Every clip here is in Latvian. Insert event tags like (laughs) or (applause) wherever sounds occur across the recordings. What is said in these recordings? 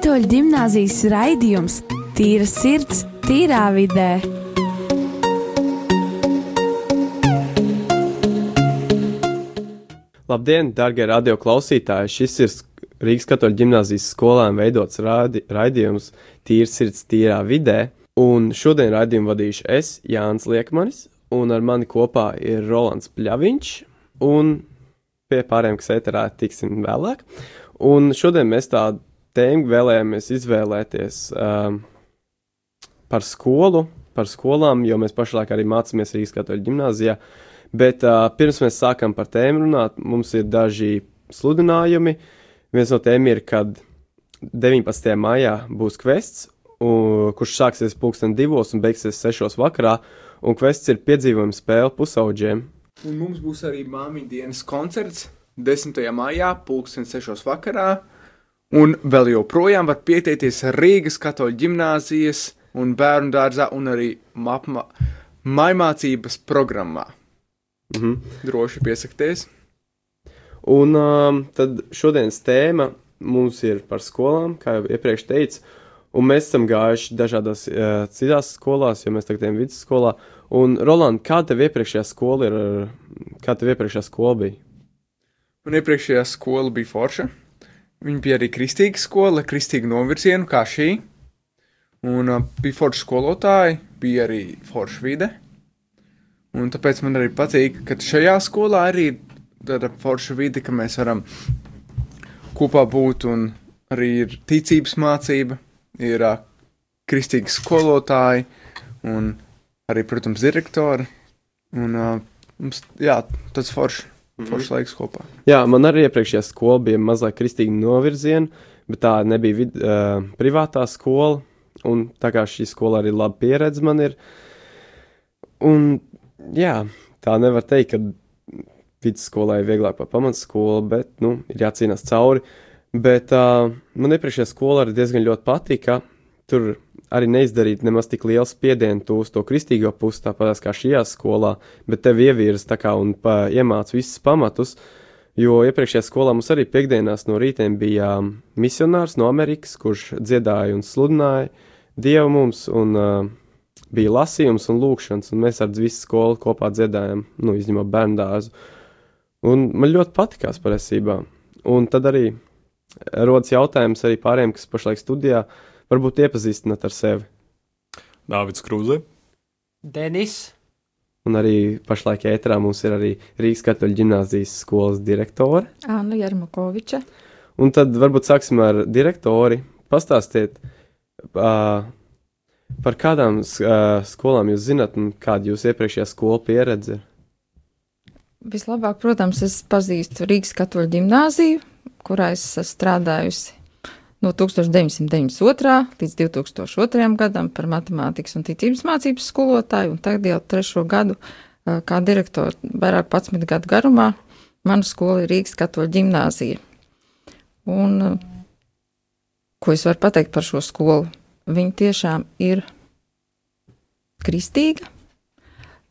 Katoļu gimnāzijas raidījums Tīra sirds, tīrā vidē. Labdien, darbie radio klausītāji! Šis ir Rīgas katoļu gimnāzijas skolēniem veidots rādi, raidījums Tīra sirds, tīrā vidē. Un šodien raidījumu vadīšu es, Jānis Liekmanis, un ar mani kopā ir Rolands Pļaviņš, un pie pārējiem, kas ēterā tiksim vēlāk. Un šodien mēs tādu tēmu vēlējāmies izvēlēties um, par skolu, par skolām, jo mēs pašlaik arī mācāmies Rīgas katoļu ģimnāzijā. Bet uh, pirms mēs sākam par tēmu runāt, mums ir daži sludinājumi. Viens no tiem ir, kad 19. maijā būs kvests, un, kurš sāksies pulksten divos un beigsies sešos vakarā, un kvests ir piedzīvojuma spēle pusauģiem. Un mums būs arī māmiņu dienas koncerts 10. maijā, pulksten 6. vakarā. Un vēl joprojām var pieteikties Rīgas katoļu ģimnāzijas un bērnu dārzā un arī mapma, maimācības programmā. Mhm. Droši piesakties. Un um, tad šodienas tēma mums ir par skolām, kā jau iepriekš teicu, un mēs esam gājuši dažādās uh, citās skolās, jo mēs tagad ejam vidusskolā. Un, Roland, kā tev iepriekšējā skola ir, kā tev iepriekšējā skola bija? Un iepriekšējā skola bija forša. Viņa bija arī kristīga skola, kristīga novirziena, kā šī. Un uh, bija forša skolotāji, bija arī forša vide. Un tāpēc man arī patīk, ka šajā skolā arī ir tāda forša vide, ka mēs varam kopā būt un arī ir ticības mācība, ir uh, kristīgi skolotāji un arī, protams, direktori. Un uh, mums, jā, tas foršs, foršs laiks kopā. Jā, man arī iepriekšējā skola bija mazliet kristīga novirziena, bet tā nebija vid, uh, privātā skola. Un tā kā šī skola arī laba pieredze man ir. Un, jā, tā nevar teikt, ka vidusskolā ir vieglāk par pamatskolu, bet, nu, ir jācīnās cauri. Bet uh, man iepriekšējā skola arī diezgan ļoti patika. Tur arī neizdarīt nemaz tik lielu spiedienu tu uz to kristīgo pusi, tāpat kā šajā skolā, bet tev ievirza tā kā un pa, iemāc visus pamatus. Jo iepriekšējā skolā mums arī piekdienās no rītiem bija um, misionārs no Amerikas, kurš dziedāja un sludināja Dievu mums, un uh, bija lasījums un lūkšanas, un mēs ar visu skolu kopā dziedājām, nu, izņemot bērnu dārzu. Un man ļoti patikās patiesībā. Un tad arī rodas jautājums arī pārējiem, kas pašlaik studijā, varbūt iepazīstināt ar sevi. Dāvids Krūze. Denis. Un arī pašlaik ētrā mums ir arī Rīgas katoļu ģimnāzijas skolas direktore. Anna Jarmakoviča. Un tad varbūt sāksim ar direktori. Pastāstiet, uh, par kādām uh, skolām jūs zinat un kāda jūsu iepriekšējā skola pieredze ir? Vislabāk, protams, es pazīstu Rīgas katoļu ģimnāziju, kurā es strādājusi no 1992. līdz 2002. gadam par matemātikas un ticības mācības skolotāju, un tagad jau trešo gadu kā direktori vairāk 11 gadu garumā. Mana skola ir Rīgas katoļu ģimnāzija. Un, ko es varu pateikt par šo skolu? Viņa tiešām ir kristīga.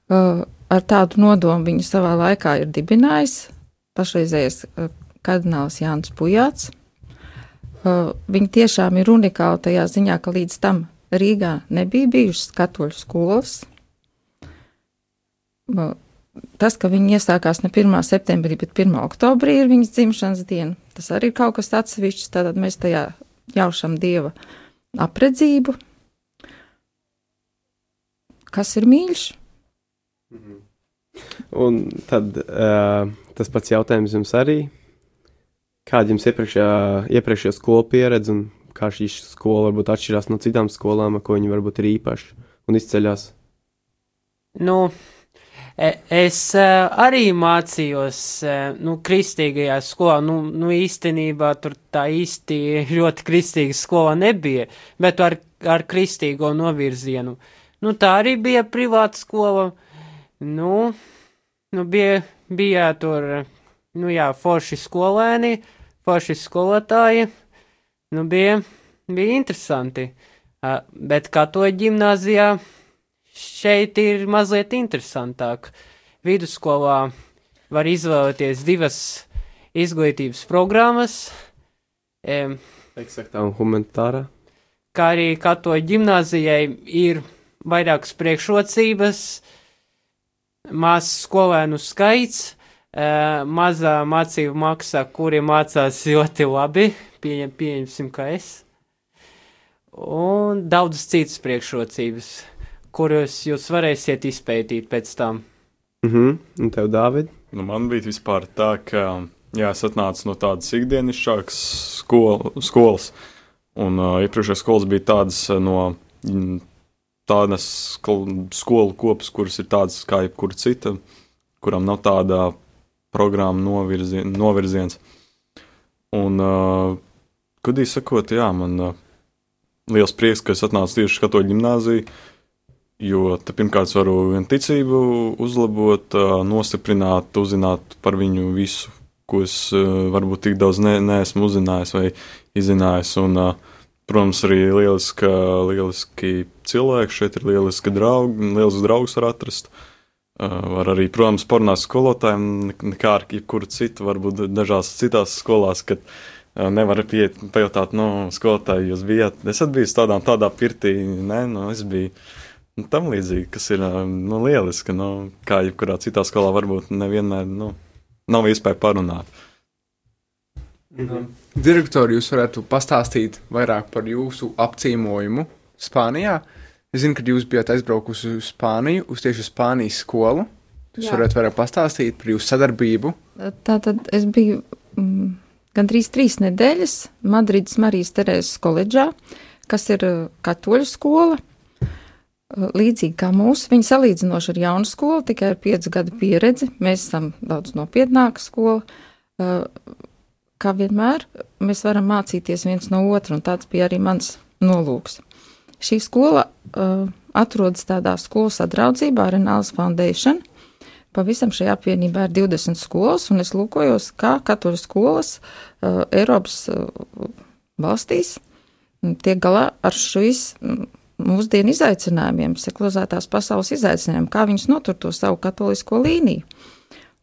Ar tādu nodomu viņu savā laikā ir dibinājis pašreizējais kardināls Jānis Pujāts. Uh, viņi tiešām ir unikāli tajā ziņā, ka līdz tam Rīgā nebija bijušas katoļu skolas. Uh, tas, ka viņi iesākās ne 1. septembrī, bet 1. oktobrī ir viņas dzimšanas diena, tas arī ir kaut kas atsevišķs. Tātad mēs tajā jaušam dieva apredzību. Kas ir mīļš? Un tad uh, tas pats jautājums jums arī. Kāda jums iepriekšējā, iepriekšējā skola pieredze un kā šī skola varbūt atšķirās no citām skolām, ko viņi varbūt ir īpaši un izceļas? Nu, e- es uh, arī mācījos uh, nu, kristīgajā skolā. Nu, nu, īstenībā tur tā īsti (laughs) ļoti kristīga skola nebija, bet ar, ar kristīgo novirzienu. Nu, tā arī bija privāta skola. Nu, nu bija, bija tur, nu jā, forši skolēni, forši skolotāji. Nu, bija, bija interesanti. Uh, bet kā to ģimnāzijā šeit ir mazliet interesantāk. Vidusskolā var izvēlēties divas izglītības programmas. Um, Eksaktā un humanitārā. kā arī katoļu ģimnāzijai ir vairākas priekšrocības, mazs skolēnu skaits, mazā mācību maksa, kuri mācās ļoti labi, pieņem, pieņemsim, ka es, un daudzas citas priekšrocības, kuras jūs varēsiet izpētīt pēc tam. Mhm, un tev, Dāvid? Nu, man bija vispār tā, ka jā, es atnācu no tādas ikdienišķākas skol, skolas, un uh, iepriekšējās skolas bija tādas uh, no mm, tādas skol, skolu kopas, kuras ir tādas kā jebkura cita, kurām nav tāda programma novirzi, novirziens. Un, uh, godīgi sakot, jā, man uh, liels prieks, ka es atnācu tieši katoļu ģimnāziju, jo te pirmkārt varu gan ticību uzlabot, uh, nostiprināt, uzzināt par viņu visu, ko es uh, varbūt tik daudz ne, neesmu uzzinājis vai izzinājis. Un, uh, protams, arī lieliski, lieliski cilvēki šeit ir lieliski draugi, lielisks draugs var atrast. Uh, var arī, protams, parunāt ar skolotājiem, ne- nekā ar jebkuru citu, varbūt dažās citās skolās, kad uh, nevar pieiet, pajautāt, nu, skolotāji, jūs bijat. Es biju tādā, tādā pirtī, nē, nu, es biju nu, tam līdzīgi, kas ir uh, nu, lieliski. Nu, kā jebkurā citā skolā, varbūt nevienmēr nu, nav iespēja parunāt. Direktori, jūs varētu pastāstīt vairāk par jūsu apciemojumu Spānijā. Es zinu, ka jūs bijat aizbraukusi uz Spāniju, uz tieši Spānijas skolu. Jūs Jā. varētu vairāk pastāstīt par jūsu sadarbību. Tātad es biju mm, gandrīz trīs nedēļas Madrides Marijas Terēzes koledžā, kas ir uh, katoļu skola. Uh, Līdzīgi kā mūsu, viņa salīdzinoši ar jaunu skolu, tikai ar piecu gadu pieredzi. Mēs esam daudz nopietnāka skola. Uh, Kā vienmēr, mēs varam mācīties viens no otra, un tāds bija arī mans nolūks. Šī skola uh, atrodas tādā skolu sadraudzībā ar Renāls Foundation. Pavisam šajā apvienībā ir 20 skolas, un es lūkojos, kā katoļu skolas uh, Eiropas uh, valstīs mm, tiek galā ar šīs mm, mūsdienu izaicinājumiem, sekulizētās pasaules izaicinājumiem, kā viņas notur to savu katolisko līniju.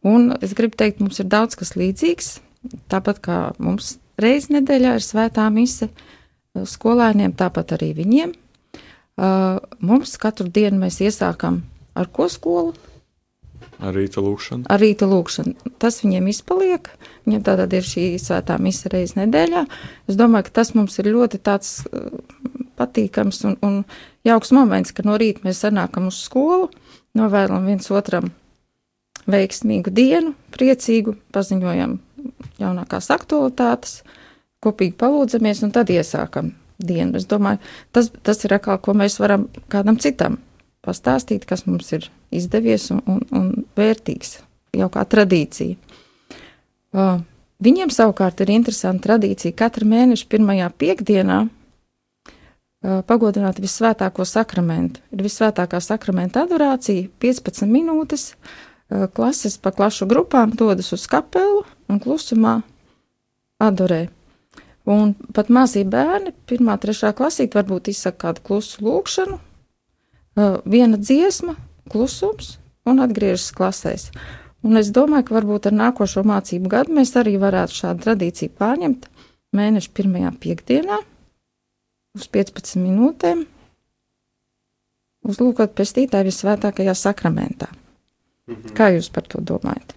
Un es gribu teikt, mums ir daudz kas līdzīgs, tāpat kā mums reiz nedēļā ir svētā mise skolēniem, tāpat arī viņiem. Mums katru dienu mēs iesākam ar ko skolu? Arī tā lūkšana. ar rīta lūkšanu. Tas viņiem izpaliek. Viņam tātad ir šī svētā mise reizes nedēļā. Es domāju, ka tas mums ir ļoti tāds patīkams un, un jauks moments, ka no rīta mēs sanākam uz skolu, novēlam viens otram veiksmīgu dienu, priecīgu, paziņojam jaunākās aktualitātes, kopīgi palūdzamies un tad iesākam dienu. Es domāju, tas, tas ir atkal, ko mēs varam kādam citam pastāstīt, kas mums ir izdevies un, un, un vērtīgs, jau kā tradīcija. Uh, viņiem savukārt ir interesanta tradīcija katru mēnešu pirmajā piekdienā uh, pagodināt visvētāko sakramentu. Ir visvētākā sakramenta adorācija, 15 minūtes, uh, klases pa klašu grupām dodas uz kapelu un klusumā adorē. Un pat mazie bērni, pirmā, trešā klasīte, varbūt izsaka kādu klusu lūkšanu, uh, viena dziesma, klusums un atgriežas klasēs. Un es domāju, ka varbūt ar nākošo mācību gadu mēs arī varētu šādu tradīciju pārņemt mēneša pirmajā piekdienā uz 15 minūtēm, uzlūkot pestītāju visvētākajā sakramentā. Kā jūs par to domājat?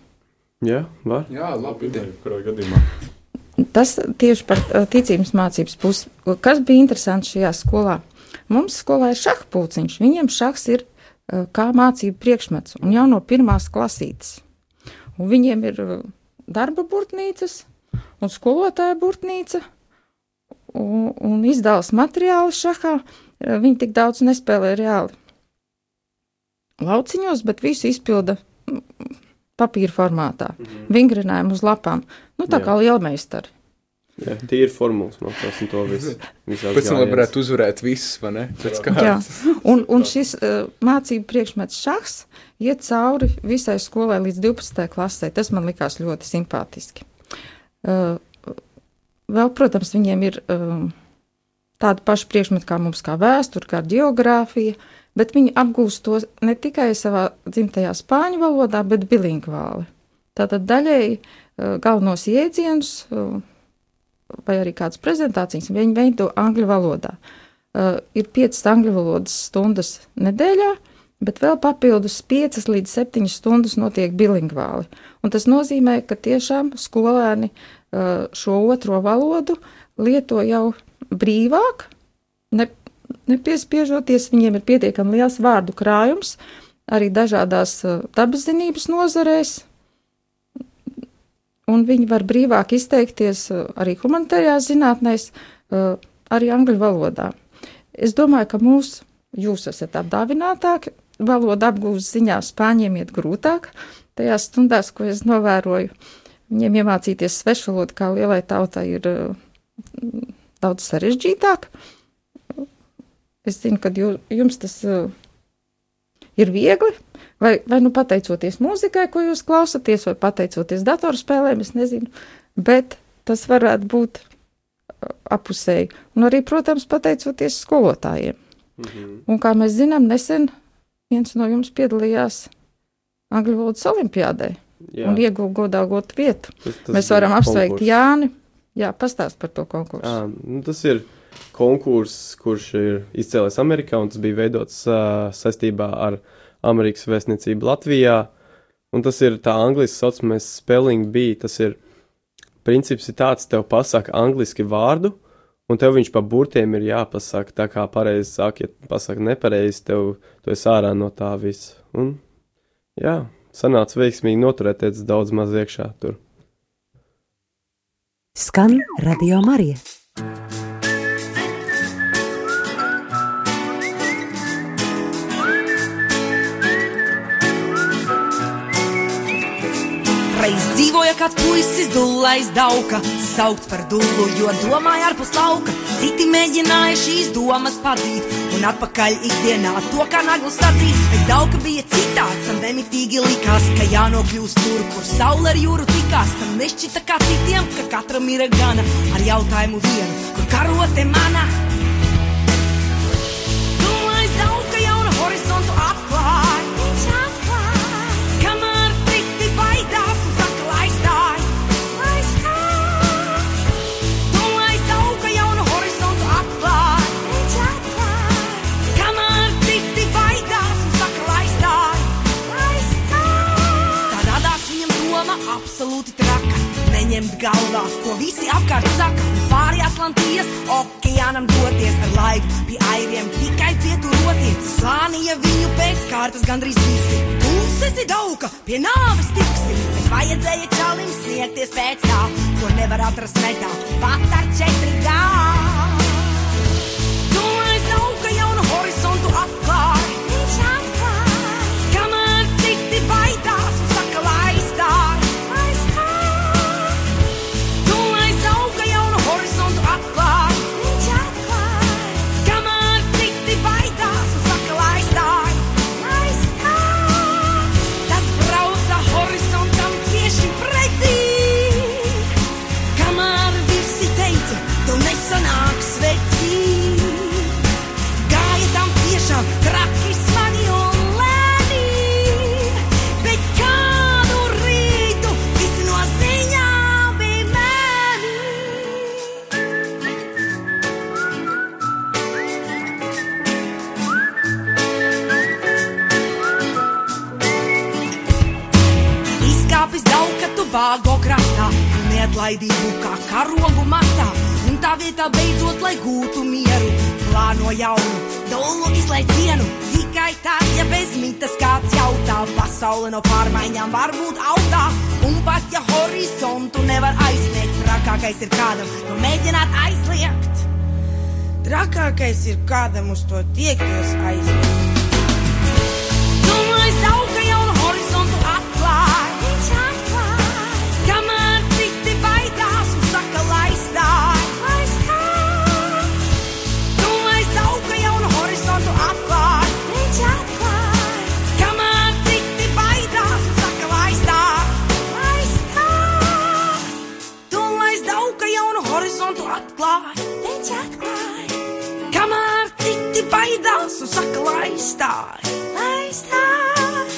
Jā, var. Jā, labi. ideja. Kurā gadījumā? Tas tieši par uh, ticības mācības pusi. Kas bija interesanti šajā skolā? Mums skolā ir šaha pulciņš. Viņiem šahs ir uh, kā mācību priekšmets un jau no pirmās klasītes. Un viņiem ir uh, darba burtnīcas un skolotāja burtnīca un, un izdevas materiāli šahā. Viņi tik daudz nespēlē reāli lauciņos, bet visu izpilda papīra formātā, vingrinājumu uz lapām. Nu, tā Jā. kā lielmeistari. Jā, tīri formulas mācās un to visu. Pēc tam, varētu uzvarēt visus, vai ne? Pēc Jā, kārtas. (laughs) un, un šis uh, mācību priekšmets šachs iet cauri visai skolai līdz 12. klasē. Tas man likās ļoti simpātiski. Uh, vēl, protams, viņiem ir uh, tādi paši priekšmeti kā mums, kā vēsture, kā geogrāfija, bet viņi apgūst to ne tikai savā dzimtajā spāņu valodā, bet bilingvāli. Tātad daļēji uh, galvenos jēdzienus uh, vai arī kādas prezentācijas, viņi veido angļu valodā. Uh, ir piecas angļu valodas stundas nedēļā, bet vēl papildus 5 līdz 7 stundas notiek bilingvāli. Un tas nozīmē, ka tiešām skolēni šo otro valodu lieto jau brīvāk, ne, nepiespiežoties, viņiem ir pietiekami liels vārdu krājums, arī dažādās uh, dabaszinības nozarēs, un viņi var brīvāk izteikties uh, arī humanitārajās zinātnēs, uh, arī angļu valodā. Es domāju, ka mūs, jūs esat apdāvinātāki, valoda apgūves ziņā spāņiem iet grūtāk, tajās stundās, ko es novēroju, viņiem iemācīties svešu valodu kā lielai tautai ir uh, daudz sarežģītāk. Es zinu, ka jums tas ir viegli, vai, vai nu pateicoties mūzikai, ko jūs klausāties, vai pateicoties datorspēlēm, es nezinu, bet tas varētu būt uh, apusēji. Un arī, protams, pateicoties skolotājiem. Mhm. Un kā mēs zinām, nesen viens no jums piedalījās Angļu valodas olimpiādē Jā. un ieguva godāgotu vietu. Tas, tas mēs varam apsveikt konkurs. Jāni. Jā, pastāst par to konkursu. À, nu, tas ir konkurss, kurš ir izcēlies Amerikā, un tas bija veidots uh, saistībā ar Amerikas vēstniecība Latvijā. Un tas ir tā angļuiski saucamais spelling bee. Tas ir princips ir tāds, tev pasaka angliski vārdu, un tev viņš pa burtiem ir jāpasaka tā kā pareizi sāk, ja pasaka nepareizi, tev tu esi ārā no tā visa. Un jā, sanāca veiksmīgi noturēties daudz maz iekšā tur. Skan Radio Marija. Kāds puisis, dulais dauka, saukts par dullu, jo domāja ārpus lauka. Citi mēģināja šīs domas padzīt, un atpakaļ ikdienā to kā naglu sacīt. Bet dauka bija citāds, un nemitīgi likās, ka jānokļūst tur, kur saule ar jūru tikās. Tam nešķita kā citiem, ka katram ir gana ar jautājumu vienu, kur karote mana. Ko gūtu mieru, plāno jaunu, dolu izlaiž dienu. Tikai tad, ja bez mitas kāds jautā, pasaule no pārmaiņām var būt augstā. Un pat ja horizontu nevar aizsniegt, trakākais ir kādam to mēģināt aizliegt. Trakākais ir kādam uz to tiekties aizliegt. Domāju, baidās un saka, lai stāj, lai stāj.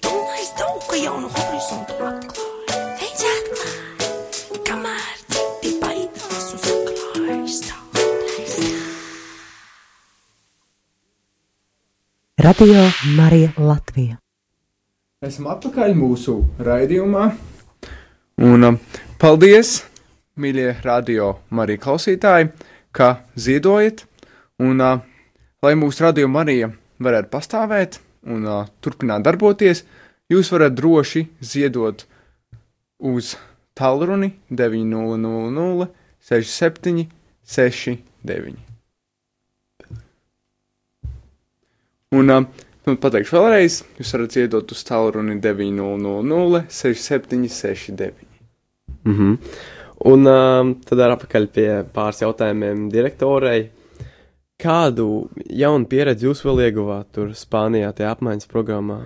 Tu aizdauka jaunu horizontu atklāj, viņš atklāj, kamēr citi baidās un saka, lai stāj, lai stāj. Radio Marija Latvija. Esam atpakaļ mūsu raidījumā. Un um, paldies, mīļie radio Marija klausītāji, ka ziedojat. Un uh, lai mūsu radio Marija varētu pastāvēt un uh, turpināt darboties, jūs varat droši ziedot uz tālruni 900 67 69. Un, uh, nu, pateikšu vēlreiz, jūs varat iedot uz tālruni 900 6769. Mhm. Un um, tad ar apakaļ pie pāris jautājumiem direktorei. Kādu jaunu pieredzi jūs vēl ieguvāt tur Spānijā, tajā apmaiņas programmā?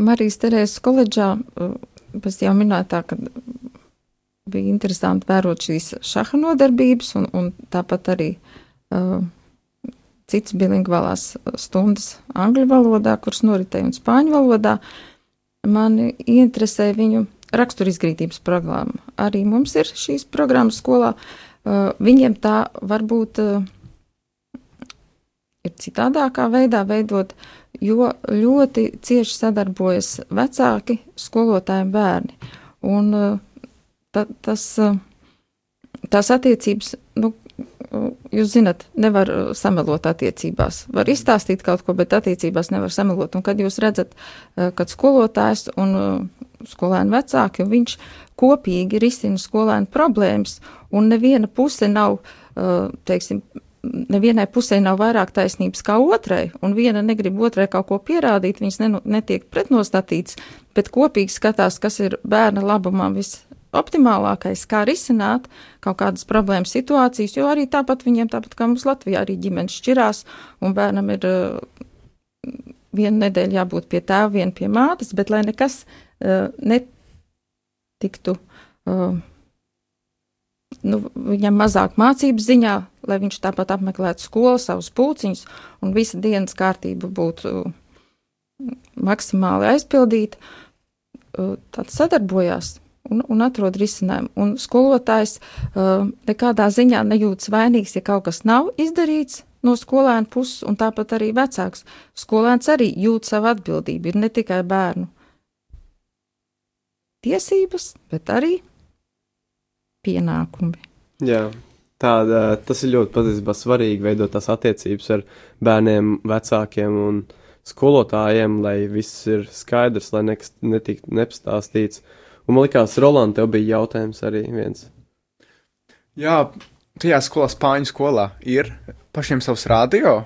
Marijas Terēzes koledžā, pēc jau minētā, ka bija interesanti vērot šīs šaha nodarbības un, un tāpat arī uh, citas bilingvālās stundas angļu valodā, kuras noritēja un spāņu valodā. Mani interesē viņu raksturizglītības programma. Arī mums ir šīs programmas skolā. Uh, viņiem tā varbūt uh, ir citādākā veidā veidot, jo ļoti cieši sadarbojas vecāki, skolotāji un bērni. Un uh, ta, tas, tās attiecības, nu, jūs zinat, nevar samelot attiecībās. Var izstāstīt kaut ko, bet attiecībās nevar samelot. Un kad jūs redzat, kad skolotājs un skolēni vecāki, un viņš kopīgi risina skolēnu problēmas, un neviena puse nav, teiksim, nevienai pusē nav vairāk taisnības kā otrai, un viena negrib otrai kaut ko pierādīt, viņas netiek pretnostatīts, bet kopīgi skatās, kas ir bērna labumam viss optimālākais, kā risināt kaut kādas problēmas situācijas, jo arī tāpat viņiem, tāpat kā mums Latvijā, arī ģimenes šķirās, un bērnam ir uh, vienu nedēļu jābūt pie tēva, viena pie mātes, bet lai nekas uh, netiktu, uh, nu, viņam mazāk mācības ziņā, lai viņš tāpat apmeklētu skolu, savus pulciņus, un visa dienas kārtība būtu uh, maksimāli aizpildīta, uh, tad sadarbojās un, un atrod risinājumu. Un skolotājs uh, nekādā ziņā nejūtas vainīgs, ja kaut kas nav izdarīts no skolēna puses, un tāpat arī vecāks. Skolēns arī jūt savu atbildību, ir ne tikai bērnu tiesības, bet arī pienākumi. Jā. Tāda, tas ir ļoti patiesībā svarīgi veidot tās attiecības ar bērniem, vecākiem un skolotājiem, lai viss ir skaidrs, lai nekas netiktu nepastāstīts. Un man liekas, Roland, tev bija jautājums arī viens. Jā, tajā skolā, Spāņu skolā, ir pašiem savs radio.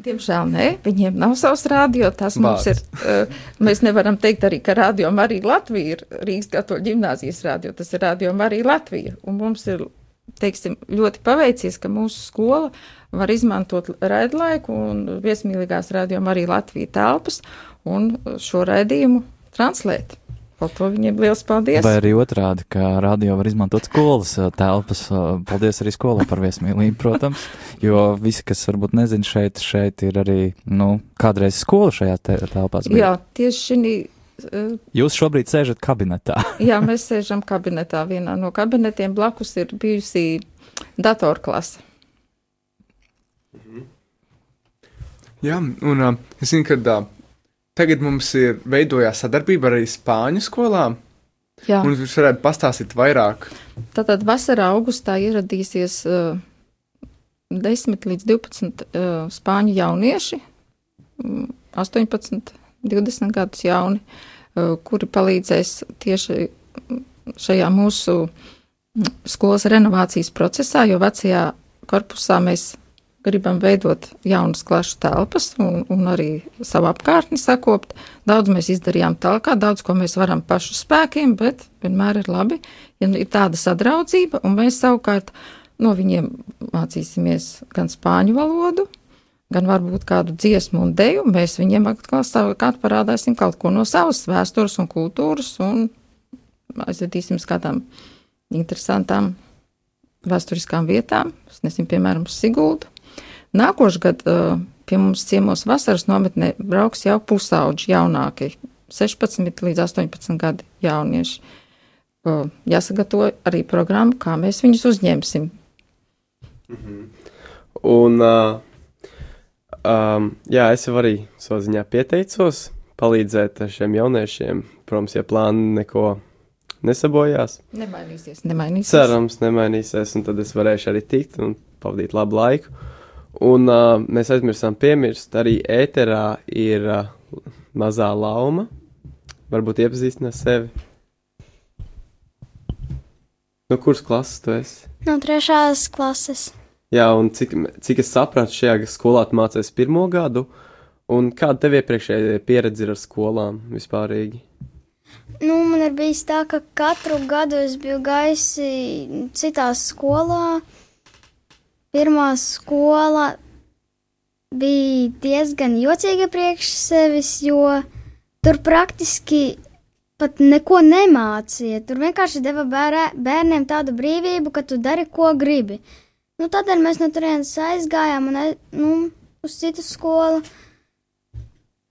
Diemžēl nē, viņiem nav savs radio. Tas mums ir. Uh, mēs nevaram teikt arī, ka radio arī Latvija ir Rīgas katoļu ģimnāzijas radio. Tas ir radio arī Latvija. Un mums ir, teiksim, ļoti paveicies, ka mūsu skola var izmantot raidlaiku un viesmīlīgās radio arī Latvija telpas un šo raidījumu translēt. Par to viņiem liels paldies. Vai arī otrādi, ka radio var izmantot skolas telpas. Paldies arī skolai par viesmīlību, protams. Jo visi, kas varbūt nezina, šeit, šeit ir arī, nu, kādreiz skola šajā te telpās. Bija. Jā, tieši šī. Uh, Jūs šobrīd sēžat kabinetā. (laughs) jā, mēs sēžam kabinetā. Vienā no kabinetiem blakus ir bijusi datorklase. Mhm. Jā, un uh, es zinu, ka uh, Tagad mums ir veidojās sadarbība arī Spāņu skolām. Jā. Un jūs varētu pastāstīt vairāk. Tātad vasarā augustā ieradīsies uh, 10 līdz 12 uh, spāņu jaunieši, 18, 20 gadus jauni, uh, kuri palīdzēs tieši šajā mūsu skolas renovācijas procesā, jo vecajā korpusā mēs gribam veidot jaunas klašu telpas un, un arī savu apkārtni sakopt. Daudz mēs izdarījām tālāk, daudz ko mēs varam pašu spēkiem, bet vienmēr ir labi, ja ir tāda sadraudzība, un mēs savukārt no viņiem mācīsimies gan spāņu valodu, gan varbūt kādu dziesmu un deju. Mēs viņiem atkal savukārt parādāsim kaut ko no savas vēstures un kultūras un aizvedīsim uz kādām interesantām vēsturiskām vietām. Es nezinu, piemēram, Siguldu Nākošais gads uh, pie mums ciemos vasaras nometnē brauks jau pusauģi jaunākie, 16 līdz 18 gadi jaunieši. Uh, jāsagatavo arī programma, kā mēs viņus uzņemsim. Mhm. Un uh, um, jā, es jau arī savā ziņā pieteicos palīdzēt šiem jauniešiem. Protams, ja plāni neko nesabojās. Nemainīsies, nemainīsies. Cerams, nemainīsies, un tad es varēšu arī tikt un pavadīt labu laiku. Un uh, mēs aizmirsām piemirst, arī ēterā ir uh, mazā lauma. Varbūt iepazīstināt sevi. No kuras klases tu esi? No trešās klases. Jā, un cik, cik es sapratu, šajā skolā tu mācījies pirmo gadu, un kāda tev iepriekšējā pieredze ir ar skolām vispārīgi? Nu, man ir bijis tā, ka katru gadu es biju gaisi citā skolā. Pirmā skola bija diezgan jocīga priekš sevis, jo tur praktiski pat neko nemācīja. Tur vienkārši deva bērē, bērniem tādu brīvību, ka tu dari, ko gribi. Nu, tādēļ mēs no turienes aizgājām un, nu, uz citu skolu.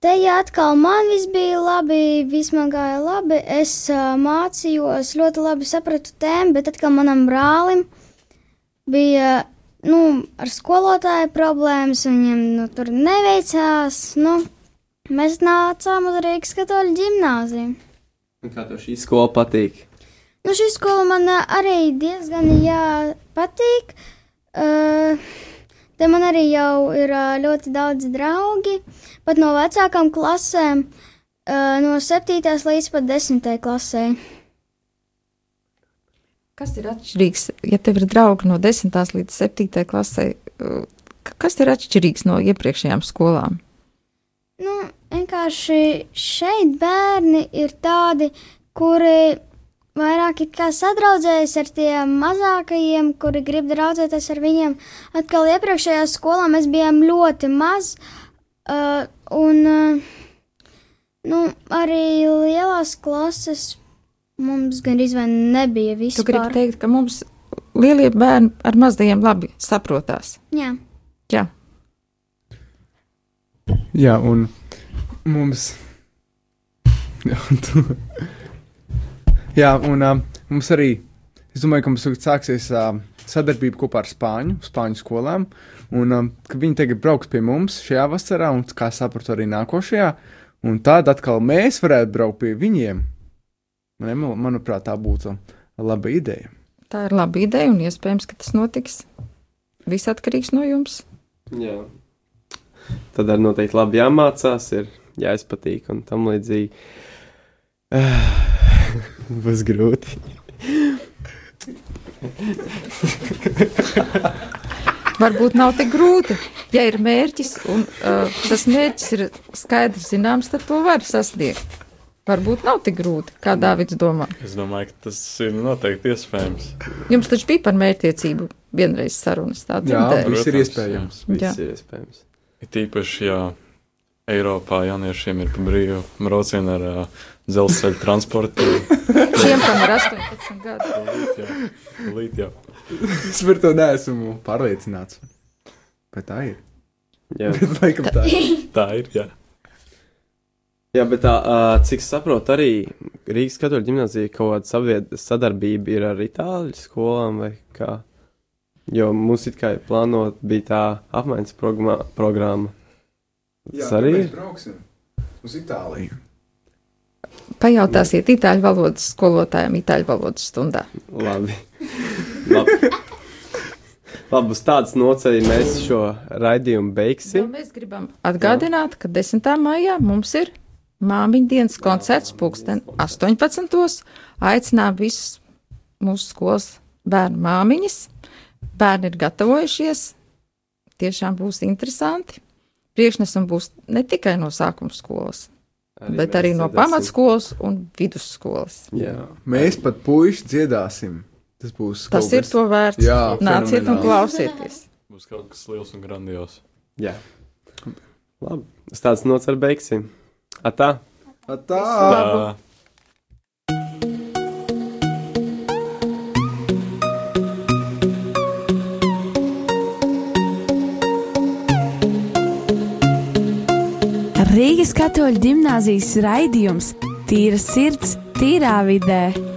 Te ja atkal man viss bija labi, viss man gāja labi. Es uh, mācījos, ļoti labi sapratu tēmu, bet atkal manam brālim bija nu, ar skolotāju problēmas, viņam nu, tur neveicās. Nu, mēs nācām uz Rīgas katoļu ģimnāziju. Kā tev šī skola patīk? Nu, šī skola man arī diezgan jā, patīk. Uh, te man arī jau ir uh, ļoti daudz draugi. Pat no vecākām klasēm, uh, no 7. līdz pat 10. klasē. Kas ir atšķirīgs, ja tev ir draugi no 10. līdz 7. klasē? Kas ir atšķirīgs no iepriekšējām skolām? Nu, vienkārši šeit bērni ir tādi, kuri vairāk sadraudzējas ar tiem mazākajiem, kuri grib draudzēties ar viņiem. Atkal iepriekšējā skolā mēs bijām ļoti mazi Uh, un uh, nu, arī lielās klases mums gan izvēle nebija vispār. Tu gribi teikt, ka mums lielie bērni ar mazajiem labi saprotās? Jā. Jā. Jā, un mums. Jā, un, tu... Jā, un uh, mums arī. Es domāju, ka mums sāksies uh, sadarbība kopā ar Spāņu, Spāņu skolām. Un um, viņi tagad brauks pie mums šajā vasarā, un, kā sapratu, arī nākošajā. Un tad atkal mēs varētu braukt pie viņiem. Man, manuprāt, tā būtu laba ideja. Tā ir laba ideja, un iespējams, ka tas notiks. Viss atkarīgs no jums. Jā. Tad arī noteikti labi jāmācās, ir jāizpatīk un tam līdzīgi. (sighs) Būs grūti. varbūt nav tik grūti. Ja ir mērķis un uh, tas mērķis ir skaidrs zināms, tad to var sasniegt. Varbūt nav tik grūti, kā Dārvids domā. Es domāju, ka tas ir noteikti iespējams. Jums taču bija par mērķtiecību vienreiz sarunas. Tā jā, viss ir iespējams. Viss jā. ir iespējams. Ir tīpaši, ja Eiropā jauniešiem ir pa brīvu braucienu ar uh, dzelzceļa transportu. (laughs) Tiem, kam ir 18 gadi. Līt, jā. es par to neesmu pārliecināts. Bet tā ir. Jā, (laughs) bet, laikam, tā ir. tā ir. Jā. Jā, bet tā, cik saprotu, arī Rīgas katoļu ģimnāzija kaut kāda sadarbība ir ar itāļu skolām vai kā? Jo mums it kā plānot bija tā apmaiņas programma. Tas Jā, arī ir. Brauksim uz Itāliju. Pajautāsiet itāļu valodas skolotājiem itāļu valodas stundā. Labi. Labi. Labi, uz tādas noceļa mēs šo raidījumu beigsim. Vēl mēs gribam atgādināt, ka 10. maijā mums ir māmiņu dienas koncerts pulksten 18. Aicinām visus mūsu skolas bērnu māmiņas. Bērni ir gatavojušies, tiešām būs interesanti. Priekšnesam būs ne tikai no sākuma skolas, Arī bet arī no pamatskolas un vidusskolas. Jā. Mēs pat puiši dziedāsim. Tas būs. Tas ir to vērts. Jā, nāciet un klausieties. Būs kaut kas liels un grandios. Jā. Labi. Uz tādas nots ar beigsim. Atā. Atā. Atā. Rīgas katoļu gimnāzijas raidījums Tīra sirds, tīrā vidē.